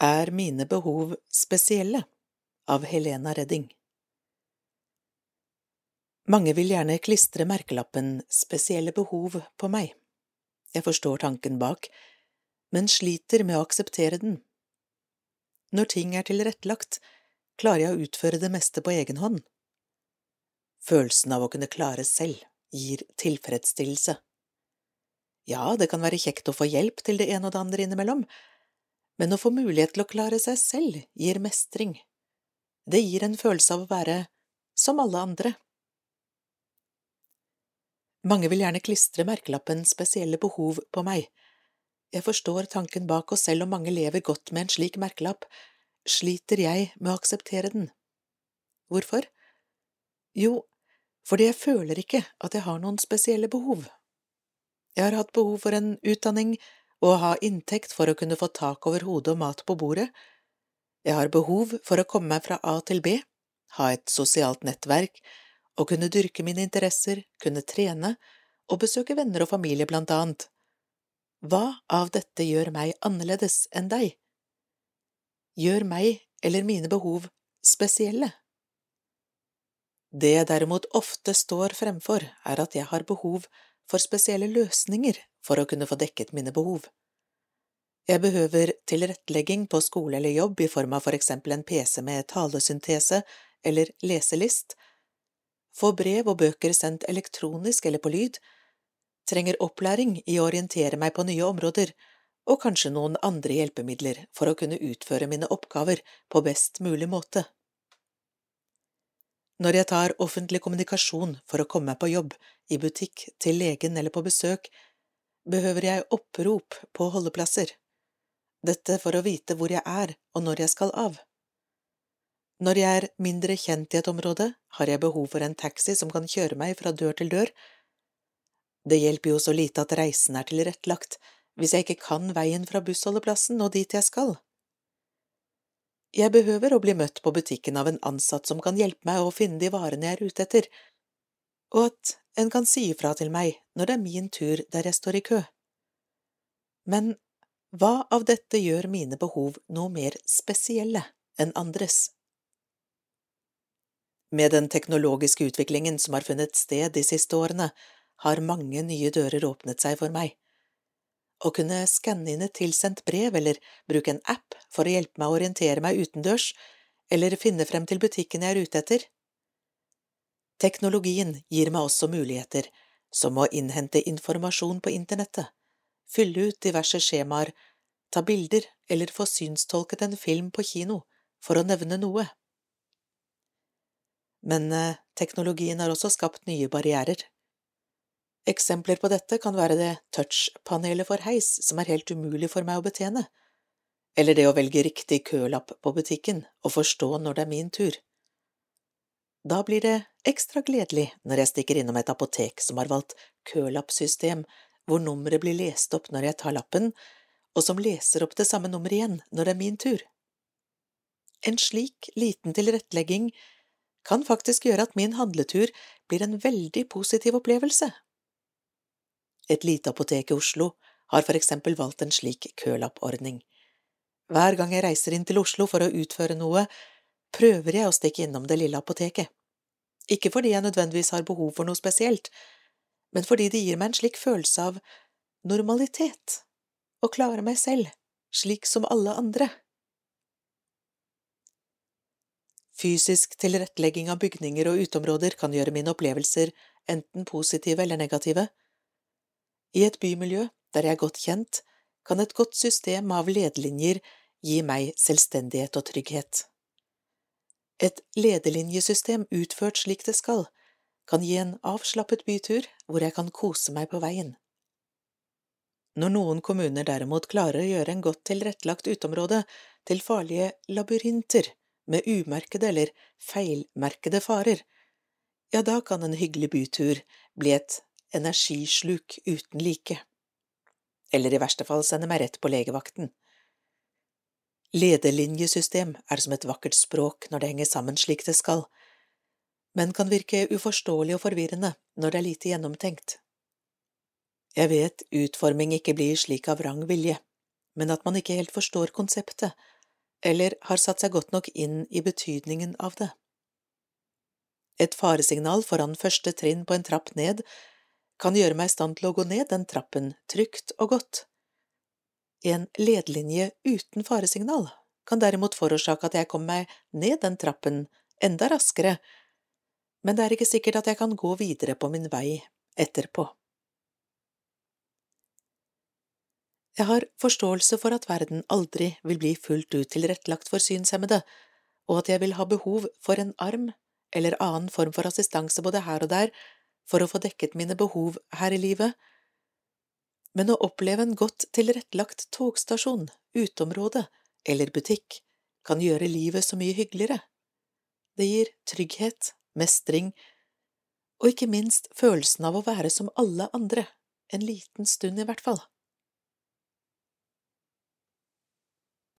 Er mine behov spesielle? av Helena Redding Mange vil gjerne klistre merkelappen Spesielle behov på meg. Jeg forstår tanken bak, men sliter med å akseptere den. Når ting er tilrettelagt, klarer jeg å utføre det meste på egen hånd. Følelsen av å kunne klare selv gir tilfredsstillelse. Ja, det kan være kjekt å få hjelp til det ene og det andre innimellom, men å få mulighet til å klare seg selv gir mestring. Det gir en følelse av å være som alle andre. Mange vil gjerne klistre merkelappen spesielle behov på meg. Jeg forstår tanken bak, og selv om mange lever godt med en slik merkelapp, sliter jeg med å akseptere den. Hvorfor? Jo, fordi jeg føler ikke at jeg har noen spesielle behov. Jeg har hatt behov for en utdanning og å ha inntekt for å kunne få tak over hodet og mat på bordet. Jeg har behov for å komme meg fra A til B, ha et sosialt nettverk, å kunne dyrke mine interesser, kunne trene og besøke venner og familie, blant annet. Hva av dette gjør meg annerledes enn deg? Gjør meg eller mine behov spesielle? Det jeg derimot ofte står fremfor, er at jeg har behov for spesielle løsninger for å kunne få dekket mine behov. Jeg behøver tilrettelegging på skole eller jobb i form av for eksempel en PC med talesyntese eller leselist, få brev og bøker sendt elektronisk eller på lyd, trenger opplæring i å orientere meg på nye områder, og kanskje noen andre hjelpemidler for å kunne utføre mine oppgaver på best mulig måte. Når jeg tar offentlig kommunikasjon for å komme meg på jobb, i butikk, til legen eller på besøk, behøver jeg opprop på holdeplasser. Dette for å vite hvor jeg er og når jeg skal av. Når jeg er mindre kjent i et område, har jeg behov for en taxi som kan kjøre meg fra dør til dør. Det hjelper jo så lite at reisen er tilrettelagt hvis jeg ikke kan veien fra bussholdeplassen og dit jeg skal. Jeg behøver å bli møtt på butikken av en ansatt som kan hjelpe meg å finne de varene jeg er ute etter, og at en kan si ifra til meg når det er min tur der jeg står i kø. Men hva av dette gjør mine behov noe mer spesielle enn andres? Med den teknologiske utviklingen som har funnet sted de siste årene, har mange nye dører åpnet seg for meg. Å kunne skanne inn et tilsendt brev eller bruke en app for å hjelpe meg å orientere meg utendørs, eller finne frem til butikken jeg er ute etter. Teknologien gir meg også muligheter, som å innhente informasjon på internettet, fylle ut diverse skjemaer, ta bilder eller få synstolket en film på kino, for å nevne noe. Men eh, teknologien har også skapt nye barrierer. Eksempler på dette kan være det touch-panelet for heis som er helt umulig for meg å betjene, eller det å velge riktig kølapp på butikken og forstå når det er min tur. Da blir det ekstra gledelig når jeg stikker innom et apotek som har valgt kølappsystem, hvor nummeret blir lest opp når jeg tar lappen, og som leser opp det samme nummeret igjen når det er min tur. En slik liten tilrettelegging kan faktisk gjøre at min handletur blir en veldig positiv opplevelse. Et lite apotek i Oslo har for eksempel valgt en slik kølappordning. Hver gang jeg reiser inn til Oslo for å utføre noe, prøver jeg å stikke innom det lille apoteket. Ikke fordi jeg nødvendigvis har behov for noe spesielt, men fordi det gir meg en slik følelse av normalitet, å klare meg selv, slik som alle andre. Fysisk tilrettelegging av bygninger og uteområder kan gjøre mine opplevelser enten positive eller negative, i et bymiljø der jeg er godt kjent, kan et godt system av ledelinjer gi meg selvstendighet og trygghet. Et ledelinjesystem utført slik det skal, kan gi en avslappet bytur hvor jeg kan kose meg på veien. Når noen kommuner derimot klarer å gjøre en godt tilrettelagt uteområde til farlige labyrinter med umerkede eller feilmerkede farer, ja, da kan en hyggelig bytur bli et energisluk uten like. Eller i verste fall sende meg rett på legevakten. Lederlinjesystem er som et vakkert språk når det henger sammen slik det skal, men kan virke uforståelig og forvirrende når det er lite gjennomtenkt. Jeg vet utforming ikke blir slik av vrang vilje, men at man ikke helt forstår konseptet, eller har satt seg godt nok inn i betydningen av det. Et faresignal foran første trinn på en trapp ned kan gjøre meg i stand til å gå ned den trappen trygt og godt. En ledlinje uten faresignal kan derimot forårsake at jeg kommer meg ned den trappen enda raskere, men det er ikke sikkert at jeg kan gå videre på min vei etterpå. Jeg har forståelse for at verden aldri vil bli fullt ut tilrettelagt for synshemmede, og at jeg vil ha behov for en arm eller annen form for assistanse både her og der for å få dekket mine behov her i livet, men å oppleve en godt tilrettelagt togstasjon, uteområde eller butikk kan gjøre livet så mye hyggeligere. Det gir trygghet, mestring og ikke minst følelsen av å være som alle andre, en liten stund i hvert fall.